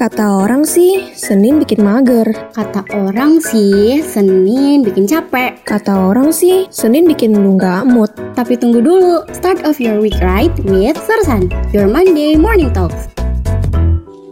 Kata orang sih, Senin bikin mager. Kata orang sih, Senin bikin capek. Kata orang sih, Senin bikin lu nggak mood. Tapi tunggu dulu, start of your week right with Sersan, your Monday morning talks.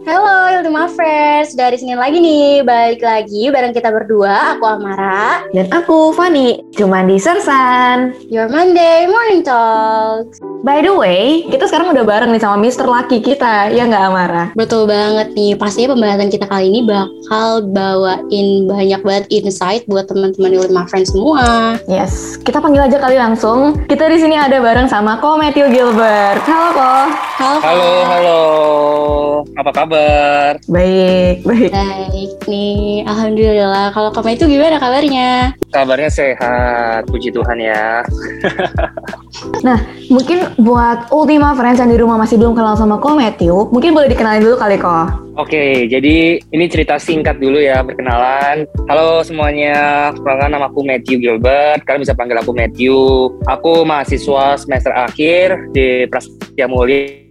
Halo Ultima Friends, dari sini lagi nih, balik lagi bareng kita berdua, aku Amara, Dan aku Fani, cuma di Sersan. your Monday morning talks. By the way, kita sekarang udah bareng nih sama Mr. Lucky kita, ya nggak Amara? Betul banget nih, pastinya pembahasan kita kali ini bakal bawain banyak banget insight buat teman-teman Ultima Friends semua. Yes, kita panggil aja kali langsung. Kita di sini ada bareng sama Ko Matthew Gilbert. Halo Ko. Halo, Halo, halo. Apa kabar? Baik, baik. Baik nih, Alhamdulillah. Kalau kamu itu gimana kabarnya? Kabarnya sehat, puji Tuhan ya. Mungkin buat Ultima Friends yang di rumah masih belum kenal sama Ko Matthew, mungkin boleh dikenalin dulu kali Ko. Oke, jadi ini cerita singkat dulu ya, perkenalan. Halo semuanya, perkenalkan nama aku Matthew Gilbert. Kalian bisa panggil aku Matthew. Aku mahasiswa semester akhir di Prasetya Mulia.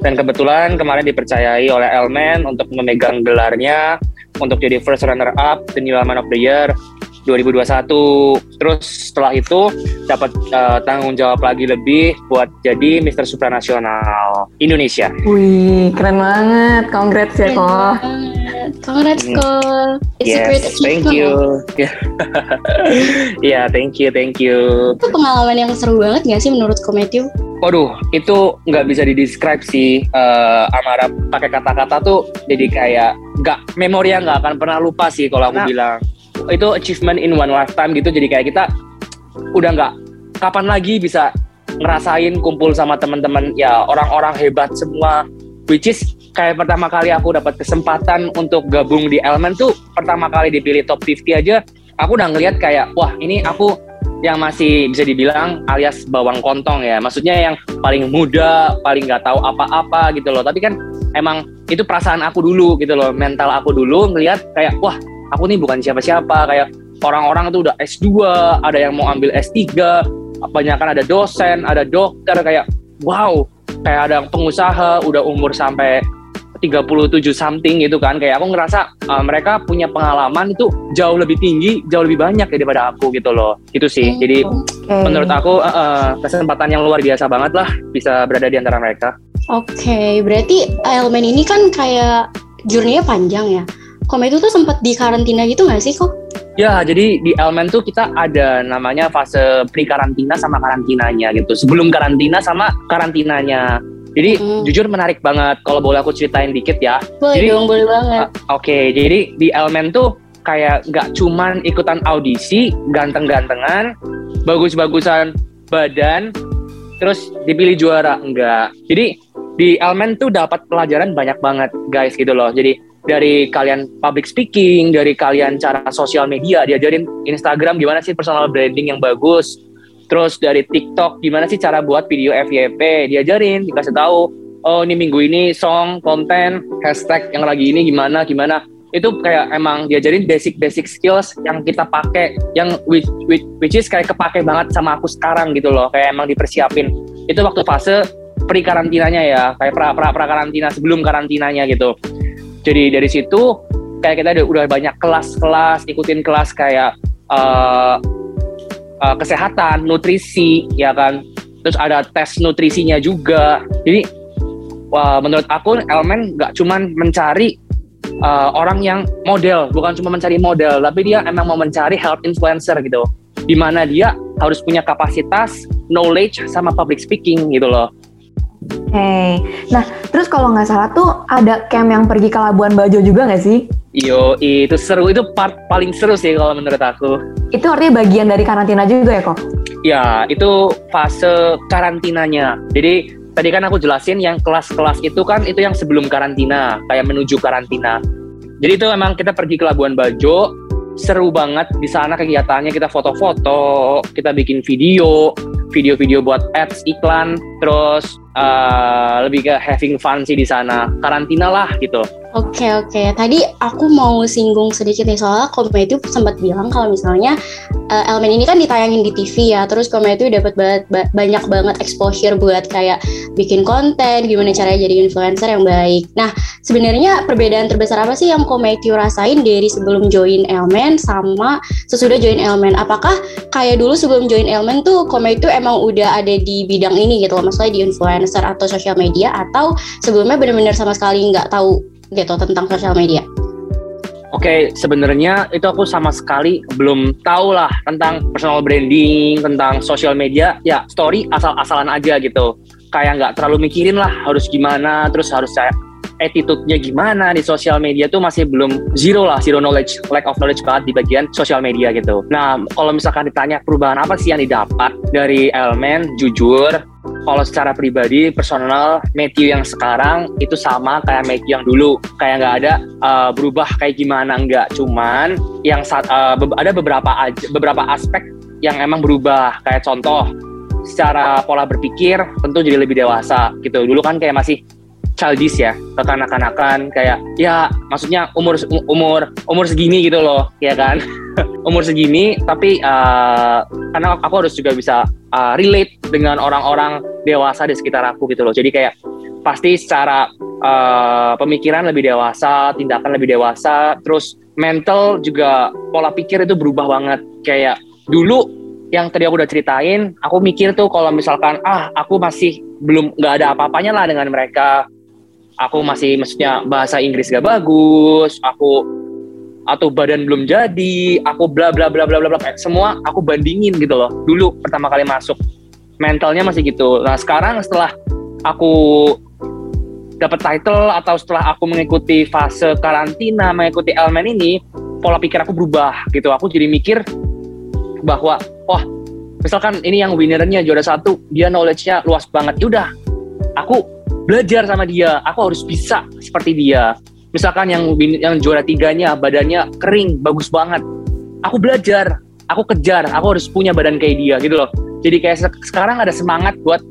Dan kebetulan kemarin dipercayai oleh Elmen untuk memegang gelarnya untuk jadi first runner up the New Elman of the Year 2021. Terus setelah itu dapat eh, tanggung jawab lagi lebih buat jadi Mr. Supranasional Indonesia. Wih, keren banget. Congrats ya Ko. Congrats, Hmm. Ko. It's a great Yes, thank achievement. you. Iya, thank you, thank you. Itu pengalaman yang seru banget gak sih menurut Ko Matthew? Waduh, itu nggak bisa didescribe sih. Eh, Amara pakai kata-kata tuh jadi kayak nggak memori yang nggak akan pernah lupa sih kalau aku Nah. bilang. Itu achievement in one lifetime gitu. Jadi kayak kita udah nggak kapan lagi bisa ngerasain kumpul sama teman-teman ya orang-orang hebat semua. Which is kayak pertama kali aku dapat kesempatan untuk gabung di Element tuh pertama kali dipilih top 50 aja. Aku udah ngeliat kayak wah ini aku yang masih bisa dibilang alias bawang kontong ya. Maksudnya yang paling muda, paling nggak tahu apa-apa gitu loh. Tapi kan emang itu perasaan aku dulu gitu loh, mental aku dulu ngelihat kayak wah aku nih bukan siapa-siapa kayak orang-orang tuh udah S2, ada yang mau ambil S3, banyak kan ada dosen, ada dokter kayak wow, kayak ada yang pengusaha udah umur sampai 37 something gitu kan kayak aku ngerasa uh, mereka punya pengalaman itu jauh lebih tinggi jauh lebih banyak ya daripada aku gitu loh itu sih jadi Oke. menurut aku uh, uh, kesempatan yang luar biasa banget lah bisa berada di antara mereka Oke, berarti elemen ini kan kayak journey-nya panjang ya. Ko Matthew tuh sempat di karantina gitu gak sih kok? Ya jadi di elemen tuh kita ada namanya fase pre karantina sama karantinanya gitu sebelum karantina sama karantinanya jadi Mm. jujur menarik banget kalau boleh aku ceritain dikit ya Boleh Jadi- dong, boleh banget. Oke, jadi di Elemen tuh kayak nggak cuman ikutan audisi, ganteng-gantengan, bagus-bagusan badan, terus dipilih juara, enggak. Jadi di Elemen tuh dapat pelajaran banyak banget, guys, gitu loh. Jadi dari kalian public speaking, dari kalian cara sosial media, diajarin Instagram gimana sih personal branding yang bagus, terus dari TikTok gimana sih cara buat video FYP, diajarin, dikasih tahu, oh ini minggu ini song, konten, hashtag yang lagi ini gimana, gimana. Itu kayak emang diajarin basic-basic skills yang kita pakai, yang which, which, which is kayak kepake banget sama aku sekarang gitu loh, kayak emang dipersiapin. Itu waktu fase pre karantinanya ya, kayak pra pra pra karantina sebelum karantinanya gitu. Jadi dari situ kayak kita udah, banyak kelas-kelas, ikutin kelas kayak eh, eh, kesehatan, nutrisi, ya kan. Terus ada tes nutrisinya juga. Jadi wah, menurut aku elemen nggak cuman mencari uh, orang yang model, bukan cuma mencari model, tapi dia emang mau mencari health influencer gitu. Di mana dia harus punya kapasitas, knowledge, sama public speaking gitu loh. Oke. Nah, terus kalau nggak salah tuh ada camp yang pergi ke Labuan Bajo juga nggak sih? Yo, itu seru, itu part paling seru sih kalau menurut aku. Itu artinya bagian dari karantina juga ya kok? Ya, itu fase karantinanya. Jadi tadi kan aku jelasin yang kelas-kelas itu kan itu yang sebelum karantina, kayak menuju karantina. Jadi itu memang kita pergi ke Labuan Bajo, seru banget di sana kegiatannya kita foto-foto, kita bikin video, video-video buat ads iklan, terus uh, lebih ke having fun sih di sana karantina lah gitu Oke oke, tadi aku mau singgung sedikit nih soal Kome itu sempat bilang kalau misalnya uh, Elmen ini kan ditayangin di TV ya, terus Kome itu dapat ba banyak banget exposure buat kayak bikin konten, gimana caranya jadi influencer yang baik. Nah sebenarnya perbedaan terbesar apa sih yang Kome itu rasain dari sebelum join Elmen sama sesudah join Elmen? Apakah kayak dulu sebelum join Elmen tuh Kome itu emang udah ada di bidang ini gitu loh, maksudnya di influencer atau sosial media atau sebelumnya benar-benar sama sekali nggak tahu gitu tentang sosial media? Oke, okay, sebenarnya itu aku sama sekali belum tahu lah tentang personal branding, tentang sosial media. Ya, story asal-asalan aja gitu. Kayak nggak terlalu mikirin lah harus gimana, terus harus saya attitude-nya gimana di sosial media tuh masih belum zero lah, zero knowledge, lack of knowledge banget di bagian sosial media gitu. Nah, kalau misalkan ditanya perubahan apa sih yang didapat dari elemen, jujur, kalau secara pribadi personal Matthew yang sekarang itu sama kayak Matthew yang dulu. Kayak nggak ada uh, berubah kayak gimana nggak. Cuman yang uh, be ada beberapa beberapa aspek yang emang berubah. Kayak contoh secara pola berpikir tentu jadi lebih dewasa gitu. Dulu kan kayak masih childish ya kekanak-kanakan kayak ya maksudnya umur umur umur segini gitu loh ya kan? Umur segini tapi uh, karena aku harus juga bisa uh, relate dengan orang-orang dewasa di sekitar aku gitu loh. Jadi kayak pasti secara uh, pemikiran lebih dewasa tindakan lebih dewasa terus mental juga pola pikir itu berubah banget. Kayak dulu yang tadi aku udah ceritain, aku mikir tuh kalau misalkan ah aku masih belum nggak ada apa-apanya lah dengan mereka, aku masih maksudnya bahasa Inggris gak bagus, aku atau badan belum jadi, aku bla bla bla bla bla bla semua aku bandingin gitu loh. Dulu pertama kali masuk mentalnya masih gitu. Nah, sekarang setelah aku dapat title atau setelah aku mengikuti fase karantina, mengikuti elemen ini, pola pikir aku berubah gitu. Aku jadi mikir bahwa wah, misalkan ini yang winnernya juara satu, dia knowledge-nya luas banget. Yaudah, aku belajar sama dia aku harus bisa seperti dia. Misalkan yang yang juara tiganya badannya kering bagus banget. Aku belajar aku kejar aku harus punya badan kayak dia gitu loh. Jadi kayak se sekarang ada semangat buat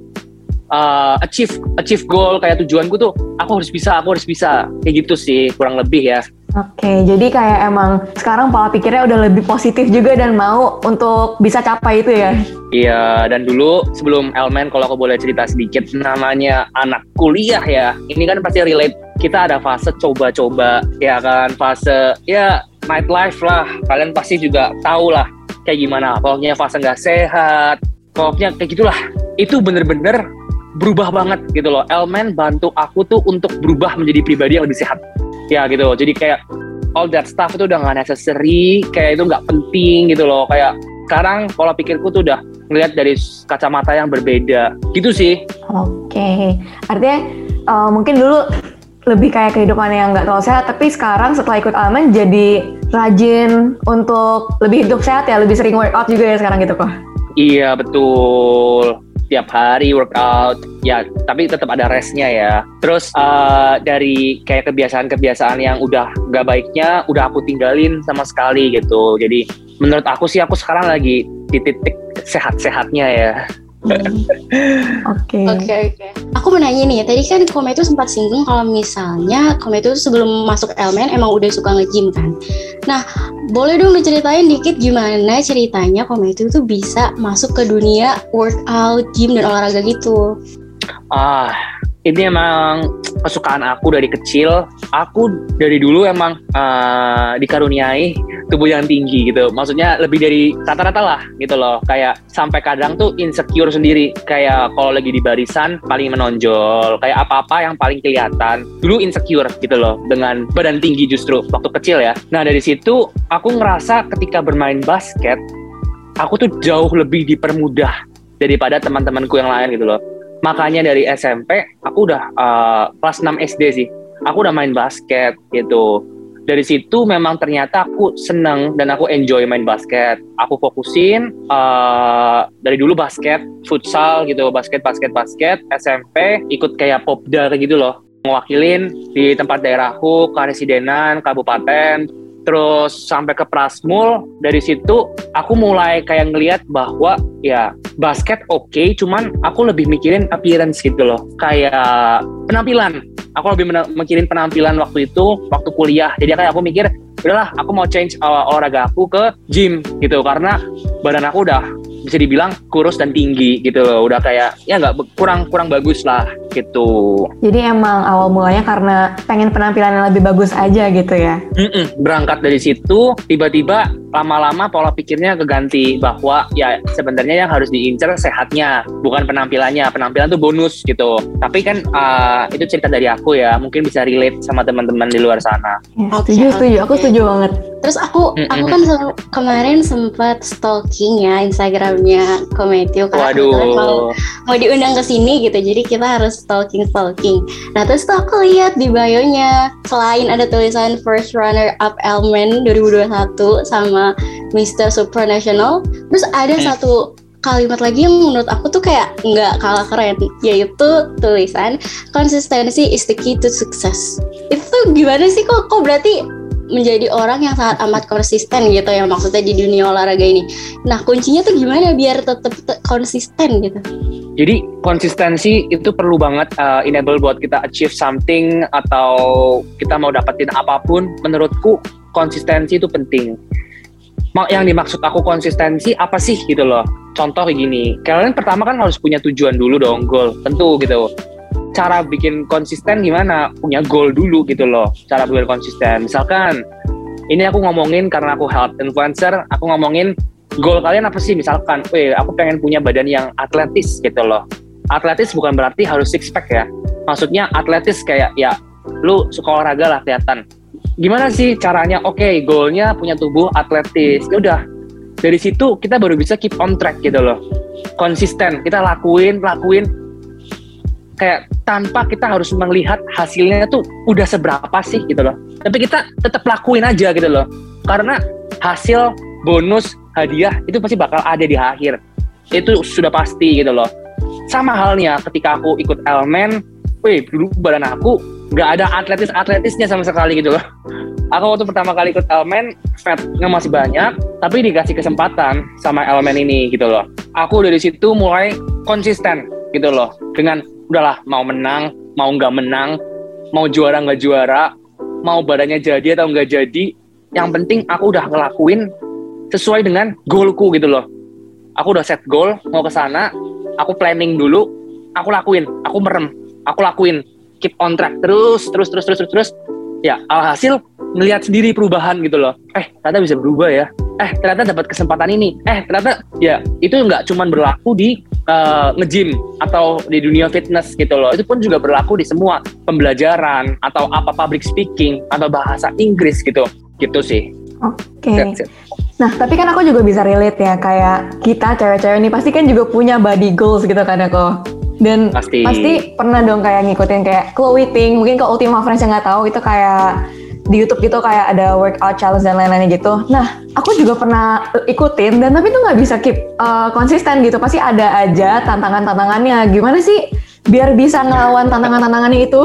uh, achieve achieve goal kayak tujuanku tuh aku harus bisa aku harus bisa. Kayak gitu sih kurang lebih ya Oke, jadi kayak emang sekarang pola pikirnya udah lebih positif juga dan mau untuk bisa capai itu ya? Iya, dan dulu sebelum Elmen kalau aku boleh cerita sedikit namanya anak kuliah ya. Ini kan pasti relate. Kita ada fase coba-coba, ya kan? Fase ya nightlife lah. Kalian pasti juga tahu lah kayak gimana. Pokoknya fase nggak sehat, pokoknya kayak gitulah. Itu bener-bener berubah banget gitu loh. Elmen bantu aku tuh untuk berubah menjadi pribadi yang lebih sehat ya gitu jadi kayak all that stuff itu udah gak necessary kayak itu nggak penting gitu loh. Kayak sekarang pola pikirku tuh udah ngeliat dari kacamata yang berbeda. Gitu sih. Oke. Okay. artinya uh, mungkin dulu lebih kayak kehidupan yang nggak terlalu sehat tapi sekarang setelah ikut Almen jadi rajin untuk lebih hidup sehat ya lebih sering workout juga ya sekarang gitu kok iya betul tiap hari workout. Ya tapi tetap ada restnya ya. Terus uh, dari kayak kebiasaan-kebiasaan yang udah gak baiknya udah aku tinggalin sama sekali gitu. Jadi menurut aku sih aku sekarang lagi di titik sehat-sehatnya ya Oke. Oke oke. Aku mau nanya nih, tadi kan Kome itu sempat singgung kalau misalnya Kome itu sebelum masuk elemen emang udah suka nge-gym kan. Nah, boleh dong diceritain dikit gimana ceritanya Kome itu tuh bisa masuk ke dunia workout, gym dan olahraga gitu. Ah, ini emang kesukaan aku dari kecil. Aku dari dulu emang uh, dikaruniai tubuh yang tinggi gitu. Maksudnya lebih dari rata-rata lah gitu loh. Kayak sampai kadang tuh insecure sendiri. Kayak kalau lagi di barisan paling menonjol. Kayak apa-apa yang paling kelihatan. Dulu insecure gitu loh dengan badan tinggi justru waktu kecil ya. Nah dari situ aku ngerasa ketika bermain basket, aku tuh jauh lebih dipermudah daripada teman-temanku yang lain gitu loh makanya dari SMP aku udah uh, kelas 6 SD sih aku udah main basket gitu dari situ memang ternyata aku seneng dan aku enjoy main basket. Aku fokusin uh, dari dulu basket, futsal gitu, basket, basket, basket. SMP ikut kayak popda kayak gitu loh, mewakilin di tempat daerahku, karesidenan, kabupaten. Terus sampai ke Prasmul dari situ aku mulai kayak ngelihat bahwa ya basket oke okay, cuman aku lebih mikirin appearance gitu loh. Kayak penampilan. Aku lebih mikirin penampilan waktu itu waktu kuliah. Jadi kayak aku mikir udahlah aku mau change uh, olahraga aku ke gym gitu. Karena badan aku udah bisa dibilang kurus dan tinggi gitu loh. Udah kayak ya nggak kurang kurang bagus lah gitu. Jadi emang awal mulanya karena pengen penampilan yang lebih bagus aja gitu ya? Mm-mm, berangkat dari situ tiba-tiba lama-lama pola pikirnya keganti bahwa ya sebenarnya yang harus diincar sehatnya bukan penampilannya. Penampilan tuh bonus gitu. Tapi kan uh, itu cerita dari aku ya. Mungkin bisa relate sama teman-teman di luar sana. Ya, setuju setuju. Aku setuju banget terus aku aku kan kemarin sempat stalking ya Instagram Instagramnya Kometio karena Waduh. mau mau diundang ke sini gitu jadi kita harus stalking stalking nah terus tuh aku lihat di bio-nya selain ada tulisan first runner up Elmen 2021 sama Mr. Supranational terus ada hmm. satu kalimat lagi yang menurut aku tuh kayak nggak kalah keren yaitu tulisan konsistensi is the key to success itu gimana sih kok kok berarti menjadi orang yang sangat amat konsisten gitu ya maksudnya di dunia olahraga ini. Nah kuncinya tuh gimana biar tetap konsisten gitu? Jadi konsistensi itu perlu banget uh, enable buat kita achieve something atau kita mau dapetin apa pun. Menurutku konsistensi itu penting. Yang dimaksud aku konsistensi apa sih gitu loh? Contoh gini, kalian pertama kan harus punya tujuan dulu dong, goal tentu gitu cara bikin konsisten gimana? Punya goal dulu gitu loh cara bikin konsisten. Misalkan ini aku ngomongin karena aku health influencer aku ngomongin goal kalian apa sih? Misalkan weh aku pengen punya badan yang atletis gitu loh. Atletis bukan berarti harus six pack ya. Maksudnya atletis kayak ya lu suka olahraga lah kelihatan. Gimana sih caranya? Oke okay, goalnya punya tubuh atletis. Ya udah dari situ kita baru bisa keep on track gitu loh. Konsisten kita lakuin lakuin kayak tanpa kita harus melihat hasilnya tuh udah seberapa sih gitu loh. Tapi kita tetap lakuin aja gitu loh. Karena hasil bonus hadiah itu pasti bakal ada di akhir. Itu sudah pasti gitu loh. Sama halnya ketika aku ikut elemen, wih dulu badan aku nggak ada atletis-atletisnya sama sekali gitu loh. Aku waktu pertama kali ikut elemen, fatnya masih banyak, tapi dikasih kesempatan sama elemen ini gitu loh. Aku dari situ mulai konsisten gitu loh dengan udahlah mau menang mau nggak menang mau juara nggak juara mau badannya jadi atau nggak jadi yang penting aku udah ngelakuin sesuai dengan goalku gitu loh. Aku udah set goal mau ke sana aku planning dulu aku lakuin aku merem aku lakuin keep on track terus terus terus terus terus, terus. ya alhasil melihat sendiri perubahan gitu loh. Eh ternyata bisa berubah ya. Eh ternyata dapat kesempatan ini. Eh ternyata ya itu nggak cuma berlaku di uh, nge-gym atau di dunia fitness gitu loh. Itu pun juga berlaku di semua pembelajaran atau apa public speaking atau bahasa Inggris gitu. Gitu sih. Oke. Okay. Nah, tapi kan aku juga bisa relate ya kayak kita cewek-cewek ini pasti kan juga punya body goals gitu kan ya kok. Dan pasti. pasti pernah dong kayak ngikutin kayak Chloe Ting, mungkin ke Ultima Friends yang nggak tahu itu kayak di YouTube gitu kayak ada workout challenge dan lain-lainnya gitu. Nah, aku juga pernah ikutin dan tapi itu nggak bisa keep uh, konsisten gitu. Pasti ada aja tantangan-tantangannya. Gimana sih biar bisa ngelawan tantangan-tantangannya itu?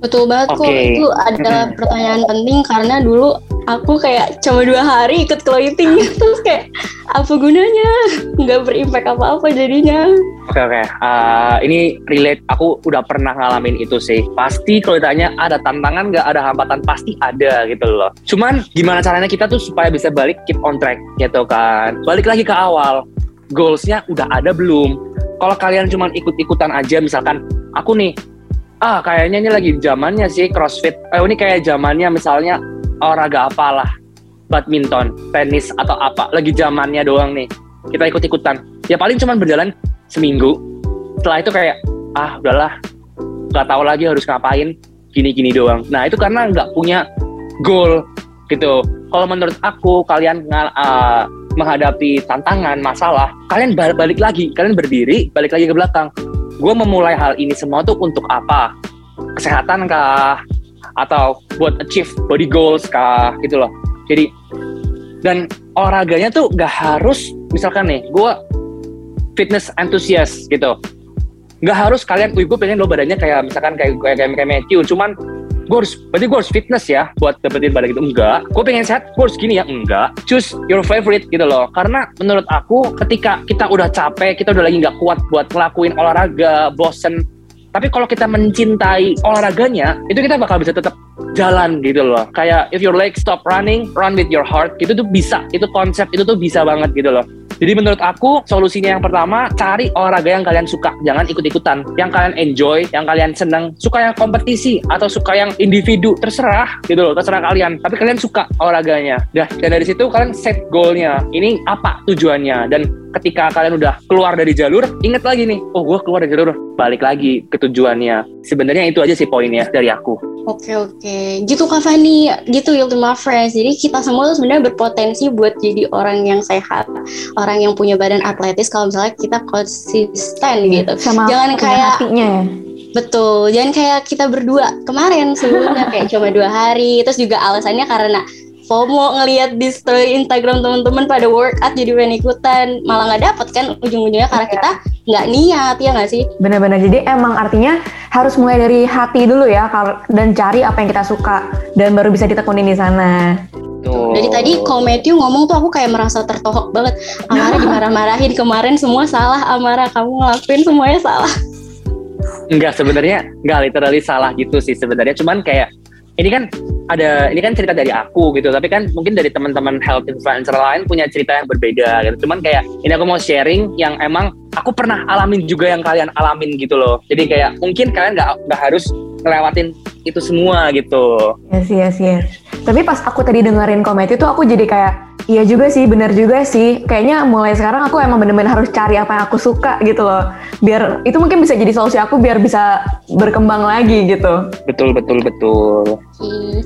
Betul banget okay. kok. Itu adalah pertanyaan penting karena dulu aku kayak cuma dua hari ikut clothing terus kayak apa gunanya? Nggak berimpact apa-apa jadinya. Oke okay, oke. Okay. Uh, ini relate. Aku udah pernah ngalamin itu sih. Pasti kalau ditanya ada tantangan nggak ada hambatan pasti ada gitu loh. Cuman gimana caranya kita tuh supaya bisa balik keep on track gitu kan. Balik lagi ke awal. Goalsnya udah ada belum? Kalau kalian cuma ikut-ikutan aja misalkan aku nih ah kayaknya ini lagi zamannya sih CrossFit. Eh, ini kayak zamannya misalnya olahraga apalah, badminton, tenis atau apa. Lagi zamannya doang nih. Kita ikut-ikutan. Ya paling cuma berjalan seminggu. Setelah itu kayak ah udahlah, nggak tahu lagi harus ngapain. Gini-gini doang. Nah itu karena nggak punya goal gitu. Kalau menurut aku kalian uh, menghadapi tantangan, masalah, kalian balik, balik lagi, kalian berdiri, balik lagi ke belakang gue memulai hal ini semua tuh untuk apa kesehatan kah atau buat achieve body goals kah gitu loh. Jadi dan olahraganya tuh gak harus misalkan nih gue fitness enthusiast gitu. Gak harus kalian gue pengen lo badannya kayak misalkan kayak kayak kayak, kayak Matthew cuman gue harus berarti gue harus fitness ya buat dapetin badan gitu. Enggak gue pengen sehat gue harus gini ya enggak choose your favorite gitu loh. Karena menurut aku ketika kita udah capek kita udah lagi nggak kuat buat ngelakuin olahraga bosen tapi kalau kita mencintai olahraganya itu kita bakal bisa tetap jalan gitu loh kayak if your leg stop running run with your heart itu tuh bisa itu konsep itu tuh bisa banget gitu loh jadi menurut aku solusinya yang pertama cari olahraga yang kalian suka, jangan ikut-ikutan. Yang kalian enjoy, yang kalian seneng, suka yang kompetisi atau suka yang individu terserah gitu loh, terserah kalian. Tapi kalian suka olahraganya. Dah dan dari situ kalian set goalnya. Ini apa tujuannya dan ketika kalian udah keluar dari jalur, inget lagi nih, oh gue keluar dari jalur, balik lagi ke tujuannya. Sebenarnya itu aja sih poinnya dari aku. Oke oke, gitu Kak Fani, gitu Ultima Friends. Jadi kita semua tuh sebenarnya berpotensi buat jadi orang yang sehat, orang yang punya badan atletis. Kalau misalnya kita konsisten gitu, Sama jangan kayak hatinya ya. betul, jangan kayak kita berdua kemarin sebelumnya kayak cuma dua hari, terus juga alasannya karena FOMO ngelihat di story Instagram teman-teman pada workout jadi pengen ikutan malah nggak dapet kan ujung-ujungnya karena kita nggak niat ya nggak sih Benar-benar. Jadi emang artinya harus mulai dari hati dulu ya dan cari apa yang kita suka dan baru bisa ditekunin di sana. Tuh. Dari tadi kalau Matthew ngomong tuh aku kayak merasa tertohok banget. Amara dimarah-marahin kemarin semua salah. Amara kamu ngelakuin semuanya salah. Enggak sebenarnya enggak literally salah gitu sih sebenarnya cuman kayak ini kan ada ini kan cerita dari aku gitu tapi kan mungkin dari teman-teman health influencer lain punya cerita yang berbeda gitu. Cuman kayak ini aku mau sharing yang emang aku pernah alamin juga yang kalian alamin gitu loh. Jadi kayak mungkin kalian nggak nggak harus ngelewatin itu semua gitu. Yes, yes, yes. Tapi pas aku tadi dengerin komen itu aku jadi kayak, iya juga sih, benar juga sih. Kayaknya mulai sekarang aku emang bener-bener harus cari apa yang aku suka gitu loh. Biar itu mungkin bisa jadi solusi aku biar bisa berkembang lagi gitu. betul betul betul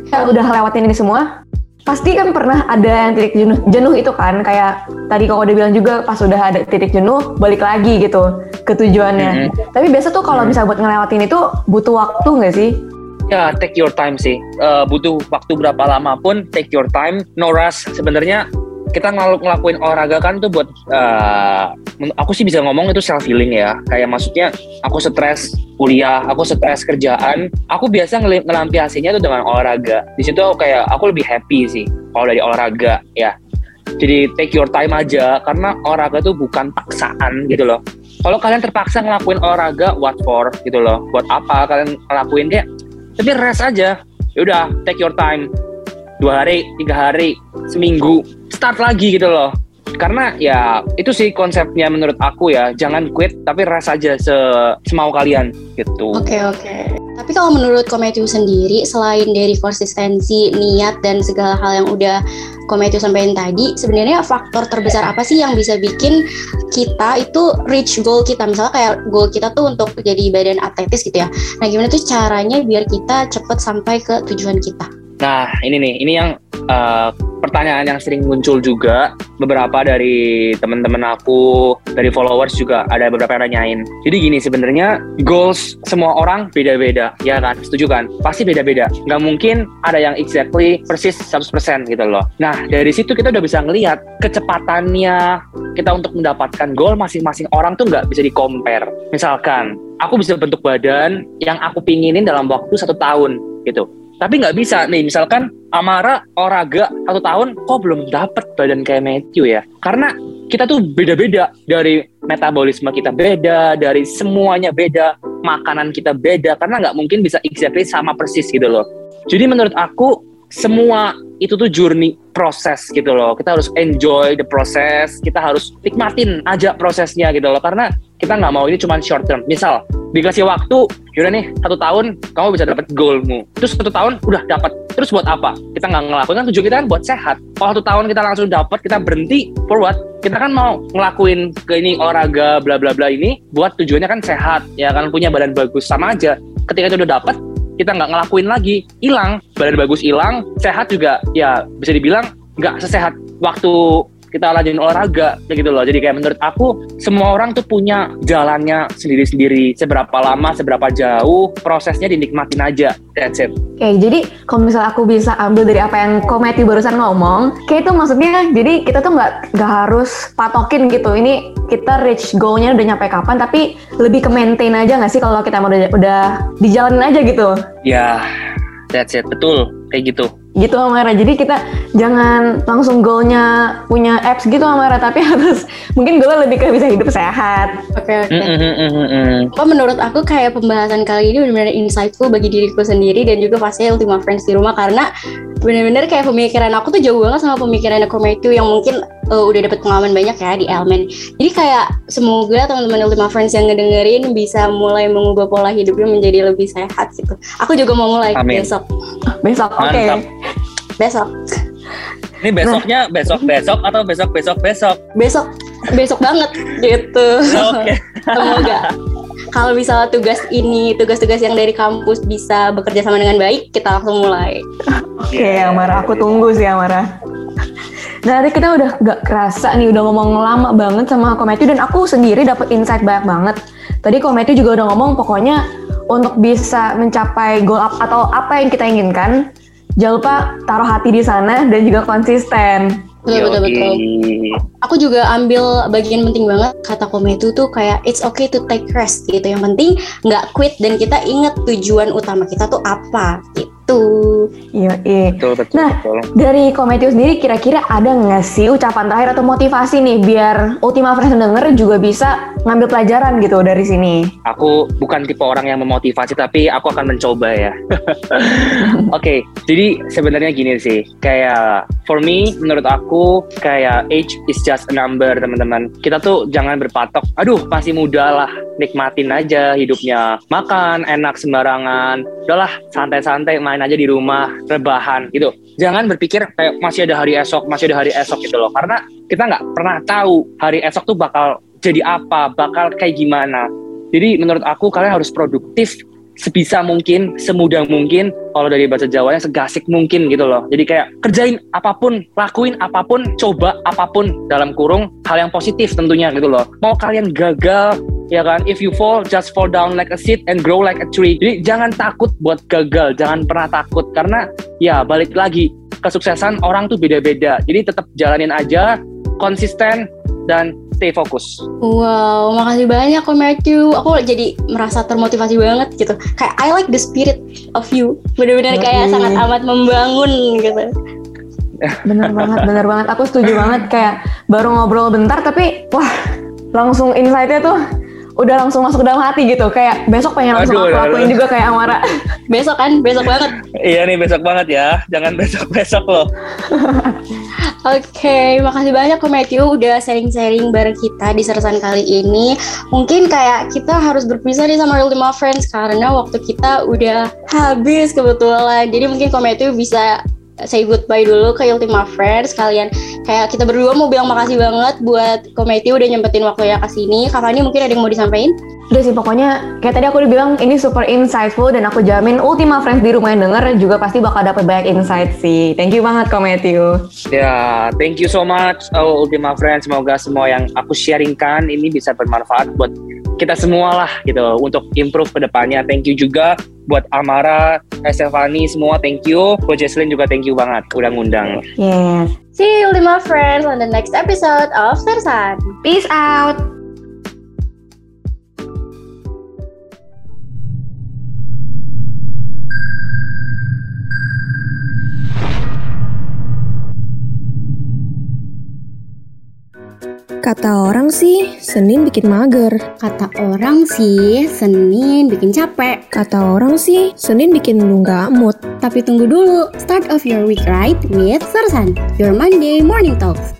Kita udah lewatin ini semua, pasti kan pernah ada yang titik jenuh, jenuh itu kan. Kayak tadi kau udah bilang juga pas udah ada titik jenuh, balik lagi gitu ke tujuannya. Tapi biasa tuh kalau bisa buat ngelewatin itu butuh waktu nggak sih? Ya take your time sih. Eh, butuh waktu berapa lama pun take your time. No rush. Sebenarnya kita ngel- ngelakuin olahraga kan tuh buat men- aku sih bisa ngomong itu self healing ya. Kayak maksudnya aku stres kuliah aku stres kerjaan. Aku biasa ngel- ngelampiasinya tuh dengan olahraga. Di situ aku kayak aku lebih happy sih kalau dari olahraga ya. Jadi take your time aja. Karena olahraga tuh bukan paksaan gitu loh. Kalau kalian terpaksa ngelakuin olahraga what for? Gitu loh. Buat apa kalian ngelakuin kayak tapi rest aja. Yaudah take your time. Dua hari tiga hari seminggu. Start lagi gitu loh karena ya itu sih konsepnya menurut aku ya jangan quit tapi rest aja se semau kalian gitu Oke oke. Tapi kalau menurut Kometyu sendiri, selain dari konsistensi, niat dan segala hal yang udah Kometyu sampaikan tadi, sebenarnya faktor terbesar apa sih yang bisa bikin kita itu reach goal kita? Misalnya kayak goal kita tuh untuk jadi badan atletis gitu ya. Nah gimana tuh caranya biar kita cepet sampai ke tujuan kita? Nah, ini nih, ini yang uh, pertanyaan yang sering muncul juga beberapa dari teman-teman aku, dari followers juga ada beberapa yang nanyain. Jadi gini sebenarnya goals semua orang beda-beda, ya kan? Setuju kan? Pasti beda-beda. Nggak mungkin ada yang exactly persis 100% gitu loh. Nah, dari situ kita udah bisa ngelihat kecepatannya kita untuk mendapatkan goal masing-masing orang tuh nggak bisa di-compare. Misalkan, aku bisa bentuk badan yang aku pinginin dalam waktu satu tahun gitu tapi nggak bisa nih misalkan Amara olahraga satu tahun kok belum dapet badan kayak Matthew ya? Karena kita tuh beda-beda. Dari metabolisme kita beda dari semuanya beda makanan kita beda karena nggak mungkin bisa exactly sama persis gitu loh. Jadi menurut aku semua itu tuh journey proses gitu loh. Kita harus enjoy the process kita harus nikmatin aja prosesnya gitu loh. Karena kita nggak mau ini cuma short term. Misal dikasih waktu yaudah nih satu tahun kamu bisa dapat goalmu. Terus satu tahun udah dapat terus buat apa? Kita nggak ngelakuin kan tujuan kita kan buat sehat. Kalau satu tahun kita langsung dapat kita berhenti for what? Kita kan mau ngelakuin ke ini olahraga bla bla bla ini buat tujuannya kan sehat ya kan? Punya badan bagus. Sama aja ketika itu udah dapat kita nggak ngelakuin lagi. Hilang badan bagus hilang sehat juga. Ya bisa dibilang nggak sesehat waktu kita lanjutin olahraga kayak gitu loh jadi kayak menurut aku semua orang tuh punya jalannya sendiri-sendiri seberapa lama seberapa jauh prosesnya dinikmatin aja that's it Oke, jadi kalau misalnya aku bisa ambil dari apa yang Kometi barusan ngomong, kayak itu maksudnya jadi kita tuh nggak nggak harus patokin gitu. Ini kita reach goalnya udah nyampe kapan, tapi lebih ke maintain aja nggak sih kalau kita mau udah, udah dijalanin aja gitu. ya That's it, betul. Kayak gitu. Gitu Amara. Jadi kita jangan langsung goalnya punya apps gitu Amara, tapi harus mungkin goalnya lebih ke bisa hidup sehat. Oke oke. Mm, mm, mm, mm, mm. Apa menurut aku kayak pembahasan kali ini benar-benar insightful bagi diriku sendiri dan juga pastinya Ultima Friends di rumah karena benar-benar kayak pemikiran aku tuh jauh banget sama pemikiran Kometu yang mungkin uh, udah dapet pengalaman banyak ya di Elmen. Jadi kayak semoga teman-teman Ultima Friends yang ngedengerin bisa mulai mengubah pola hidupnya menjadi lebih sehat gitu. Aku juga mau mulai Amin. besok. Besok, oke. Mantap. Besok. Ini besoknya besok besok atau besok besok besok. Besok besok banget gitu. Oke. Semoga kalau misalnya tugas ini, tugas-tugas yang dari kampus bisa bekerja sama dengan baik, kita langsung mulai. Oke, Amara, aku tunggu sih Amara. Nah, tadi kita udah gak kerasa nih, udah ngomong lama banget sama Kometu dan aku sendiri dapat insight banyak banget. Tadi Kometu juga udah ngomong pokoknya untuk bisa mencapai goal up atau apa yang kita inginkan, jangan lupa taruh hati di sana dan juga konsisten. Betul, betul, Yoi. betul. Aku juga ambil bagian penting banget kata Kometu tuh kayak it's okay to take rest gitu. Yang penting nggak quit dan kita ingat tujuan utama kita tuh apa gitu. Iya, iya. Betul betul Nah, betul. Dari Kometu sendiri kira-kira ada nggak sih ucapan terakhir atau motivasi nih biar Ultima Friends yang denger juga bisa ngambil pelajaran gitu dari sini? Aku bukan tipe orang yang memotivasi tapi aku akan mencoba ya. Oke, jadi sebenarnya gini sih, kayak for me menurut aku kayak age is just a number teman-teman. Kita tuh jangan berpatok, aduh masih muda lah, nikmatin aja hidupnya. Makan enak sembarangan, udahlah santai-santai main aja di rumah, rebahan gitu. Jangan berpikir kayak masih ada hari esok, masih ada hari esok gitu loh. Karena kita nggak pernah tahu hari esok tuh bakal jadi apa, bakal kayak gimana. Jadi menurut aku kalian harus produktif sebisa mungkin, semudah mungkin, kalau dari bahasa Jawanya segasik mungkin gitu loh. Jadi kayak kerjain apa pun, lakuin apa pun, coba apa pun dalam kurung hal yang positif tentunya gitu loh. Mau kalian gagal, ya kan? If you fall, just fall down like a seed and grow like a tree. Jadi jangan takut buat gagal, jangan pernah takut karena ya balik lagi kesuksesan orang tuh beda-beda. Jadi tetap jalanin aja, konsisten dan stay fokus. Wow, makasih banyak kok Matthew. Aku jadi merasa termotivasi banget gitu. Kayak I like the spirit of you. Bener-bener kayak sangat amat membangun gitu. Bener banget, bener banget. Aku setuju banget kayak baru ngobrol bentar tapi wah langsung insight-nya tuh udah langsung masuk ke dalam hati gitu. Kayak besok pengen langsung Aduh, aku lakuin aduh. juga kayak Amara. Besok kan, besok banget. Iya nih besok banget ya, jangan besok-besok loh. Oke, makasih banyak kok Matthew udah sharing-sharing bareng kita di sersan kali ini. Mungkin kayak kita harus berpisah nih sama Ultima Friends karena waktu kita udah habis kebetulan. Jadi mungkin kok Matthew bisa say goodbye dulu ke Ultima Friends. Kalian kayak kita berdua mau bilang makasih banget buat Ko Matthew udah nyempetin waktunya ke sini. Kak Fani mungkin ada yang mau disampaikan? Udah sih pokoknya kayak tadi aku udah bilang ini super insightful dan aku jamin Ultima Friends di rumah yang denger juga pasti bakal dapet banyak insight sih. Thank you banget kok Matthew. Ya, thank you so much oh, Ultima Friends. Semoga semua yang aku sharingkan ini bisa bermanfaat buat kita semua lah gitu untuk improve ke depannya. Thank you juga buat Amara, Estefani semua thank you. Coach Jesslyn juga thank you banget udah ngundang. Yes. See you Ultima Friends on the next episode of Sersan. Peace out. Kata orang sih, Senin bikin mager. Kata orang sih, Senin bikin capek. Kata orang sih, Senin bikin lu nggak mood. Tapi tunggu dulu, start of your week right with Sersan, your Monday morning talks.